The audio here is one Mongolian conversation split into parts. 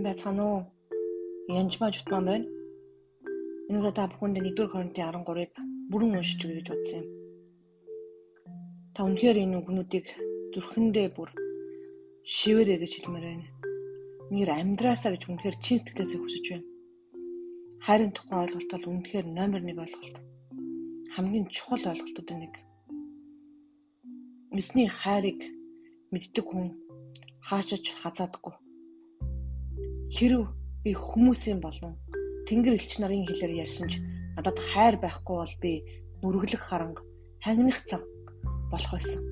Сайн байцгаана уу? Янжмаа жутмаа байна. Энэ удаа та бүхэнд 1-р Коринтын 13-ыг бүрэн уншиж өгье гэж бодсон юм. Та үнэхээр энэ үгнүүдийг зүрхэндээ бүр шивэрэ гэж хэлмээр байна. Үнээр амьдраасаа гэж үнэхээр чин сэтгэлээсээ хүсэж байна. Хайрын тухай ойлголт бол үнэхээр номер 1 ойлголт. Хамгийн чухал ойлголтуудын нэг. Эсний хайрыг мэддэг хүн хаашаач хазаадаггүй Хэрв би хүмүүсийн болон Тэнгэр элч нарын хэлээр ярьсан ч надад хайр байхгүй бол би нүргэлэх харанга, хангих цаг болох байсан.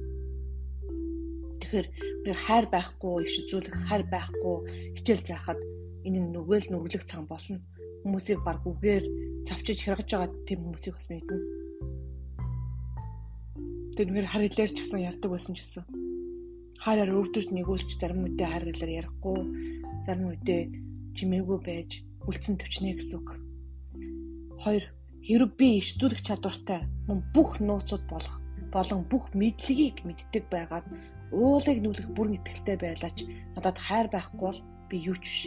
Тэгэхээр би хайр байхгүй, иш үзүүлэх хайр байхгүй хичээл заахад энэ нүгэл нүргэлэх цаг болно. Хүмүүсийг баг үгээр цавчиж хэргэж байгаа тийм хүмүүсийг бас мэднэ. Тэр нэр хар хэлээр ч гэсэн ярьдаг байсан ч гэсэн. Хайраар өвдөж нэгүүлж зарим үедээ хайр хэлээр ярихгүй зарим үедээ чимээгүй байж үлдсэн төвчнэ гэсэн үг. 2. Хэрв би иш зүрх чадвартай мөн бүх нууцуд болох болон бүх мэдлэгийг мэддэг байгаад уулыг нүлэх бүр итгэлтэй байлаач надад хайр байхгүй бол би юу ч биш.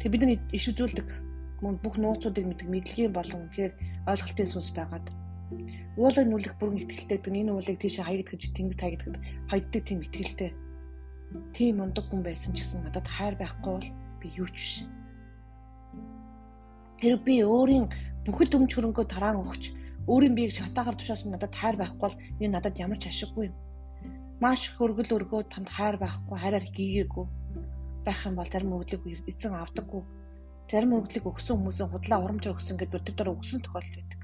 Тэг бид нар иш үзүүлдэг мөн бүх нууцуудыг мэддэг мэдлэгийн болон үнэхээр ойлголтын сүнс байгаад уулыг нүлэх бүрэн итгэлтэй энэ уулыг тийш хаягд гэж тэнгис хаягд гэж хайддаг тийм итгэлтэй тийм ундаг хүн байсан ч гэсэн надад хайр байхгүй бол би юу ч биш. Тэр би өөрийн бүхэл өмч хөрөнгөө тараан өгч өөрийн биеийг шатаагаар тушаасан надад хайр байхгүй бол энэ надад ямар ч ашиггүй юм. Маш их өргөл өргөө танд хайр байхгүй хайраар гийгээгүй байх юм бол зарим өглөг эзэн авдаггүй. Зарим өглөг өгсөн хүмүүсийн худлаа урамжаар өгсөн гэдэг өдөр дараа өгсөн тохиолдол байдаг.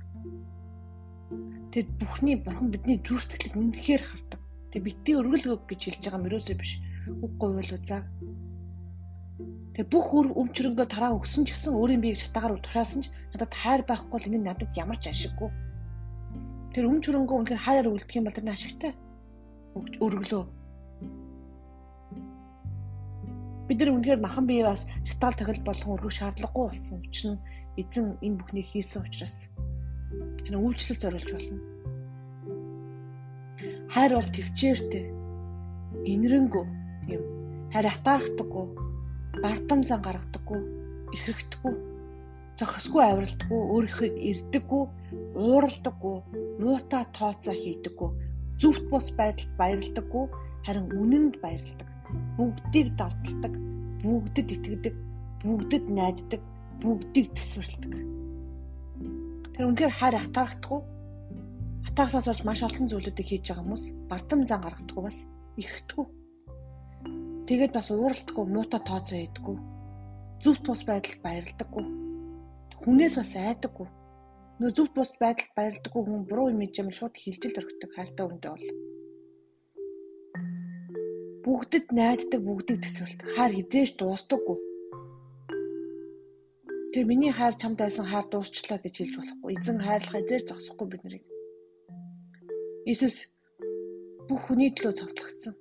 Тэгэд бүхний бурхан бидний зүрх сэтгэлийг үнэхээр хардаг. Тэг битгий өргөл өг гэж хэлж байгаа мөрөөсөө биш үгүй бол үзаа. Тэгээ бүх өмчрөнгөө тараа өгсөн ч гэсэн өөрийн биеийг шатаагаар тушаасан ч надад хайр байхгүй бол энэ надад ямар ч ашиггүй. Тэр өмчрөнгөө үнэхээр хайраар үлдэх юм бол тэр ашигтай. Өргөлөө. Бид нар үнэхээр махан бие бас шатаал тохиол болгон өргөх шаардлагагүй болсон. Нь эзэн энэ бүхнийг хийсэн учраас үйлчлэл зориулж болно. Хайр бол төвчээртэй. Инэрэнгүү юм. Харин атаархдаггүй, бардам зан гаргадаггүй, ихрэхдэггүй, зохисгүй авиралдаггүй, өөрийнхөө ирдэггүй, ууралдаггүй, муута тооцоо хийдэггүй, зүвт бус байдалд баярлдаггүй, харин үнэнд баярладаг. Бүгдийг давталдаг, бүгдэд итгэдэг, бүгдэд найддаг, бүгдийг төсвөрлөдөг. Тэр үнээр хайр атаархдаггүй, атаархсаас болж маш олон зүйлүүдийг хийж байгаа хүмүүс бардам зан гаргадаггүй бас ихэхдэггүй Тэгээд бас ууралтгүй муута тооцоо хийдэггүй. Зүвт бус байдалд баярлдаггүй. Хүнээс бас айдаггүй. Нөө зүвт бус байдалд баярлдаггүй хүн буруу юм ийм шууд хилжил өргөдөг хайртай хүнтэй бол. Бүгдэд найддаг, бүгдийг төсөөлдөг. Хайр хизээш дуустдаггүй. Тэр миний хайр чамд байсан хайр дуусчлаа гэж хэлж болохгүй. Эзэн хайрлах хизээш зогсохгүй бид нарыг. Иесус бүх хүний төлөө цовдлогдсон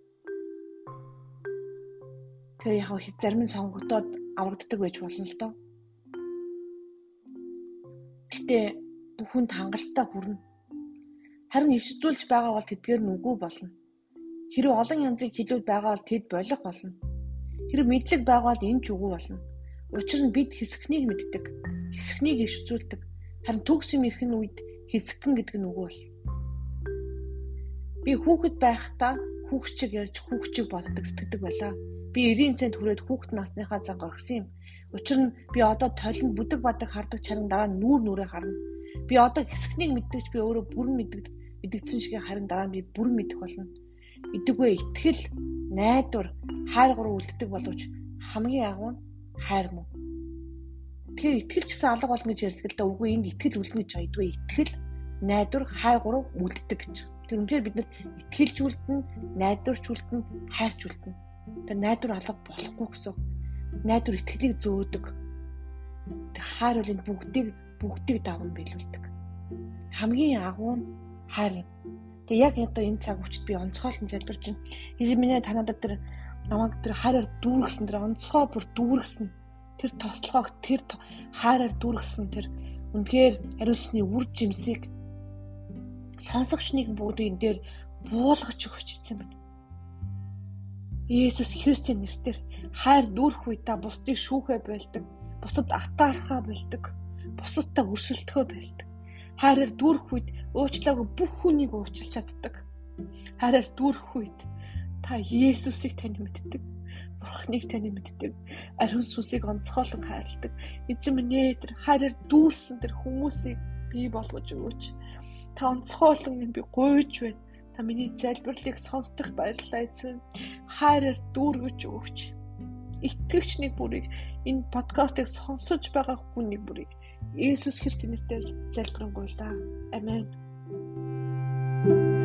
Тэгэхээр яг хэд зарим нь сонгогдоод аврагддаг байж болно л доо. Гэтэ бүхэнд хангалттай хүрнэ. Харин өвсдүүлж байгаа бол тэдгээр нь үгүй болно. Хэрэг олон янзын хилүүд байгаа бол тэд болох болно. Хэрэг мэдлэг байгаа бол энэ ч үгүй болно. Учир нь бид хэсэгнийг мэддэг, хэсэгнийг өвсдүүлдэг. Харин төгс юм ирэх үед хэсэгэн гэдэг нь үгүй бол. Би хүүхэд байхдаа хүүхчиг ярьж хүүхчиг боддог сэтгэдэг байлаа Би 90 цент хүрээд хүүхэд насныхаа цаг орхисон юм. Учир нь би одоо толинд бүдэг бадаг хардаг чаран дараа нь нүүр нүрээ харна. Би одоо хэсэгнийг мэддэгч би өөрөө бүрэн мэддэг мэддэгдсэн шиг харин дараа нь би бүрэн мэдэх болно. Идэгвэ итгэл, найдвар, хайр гурав үлддэг боловч хамгийн агуу нь хайр мөн. Тэгэхээр итгэл гэсэн алга болно гэж ярьдаг л да үгүй энд итгэл үлдэнэ гэж байдгүй итгэл, найдвар, хайр гурав үлддэг гэж. Тэр үнээр бид нар итгэлж үлдэн, найдварч үлдэн, хайрч үлдэн Тэр найдвар алга болохгүй гэсэн. Найдвар итгэлийг зөөдөг. Тэр хайр бол энэ бүгдийг бүгдийг даван биелүүлдэг. Хамгийн агуу нь хайр юм. Тэгээ яг одоо энэ цаг үчид би онцгойлон залбирч байна. Эзэн минь танадад тэр намайг тэр хайраар дүүргэсэн тэр онцгой бүр дүүргэсэн тэр тослогоог тэр хайраар дүүргэсэн тэр үнэхээр хариуцсны үр жимсийг сонсогчныг бүгдийн дээр буулгаж өгч ийсэн байна. Есүс Христийн нэрээр Хайр дүүрэх үед та бусдыг шүүхэ байлдаг. Бусдад атаархаа байлдаг. Бусадтай өрсөлдөхөө байлдаг. Хайраар дүүрэх үед уучлаагүй бүх хүнийг уучлах чаддаг. Хайраар дүүрэх үед та Есүсийг тань мэддэг. Бурхныг тань мэддэг. Ариун сүнсийг онцгойлон хайрладаг. Эзэн минь ээ тэр хайраар дүүрсэн тэр хүмүүсийг бий болгож өгөөч. Та онцгойлон би гуйж байна. Та миний залбирлыг сонсдох баярлалаа эзэн. Хайраар дүүргэж өгөөч. Итгэвч нэг бүрийг энэ подкастыг сонсож байгаа хүн нэг бүрийг Иесус Христосийн нэрээр залбирanгуйлаа. Амен. thank you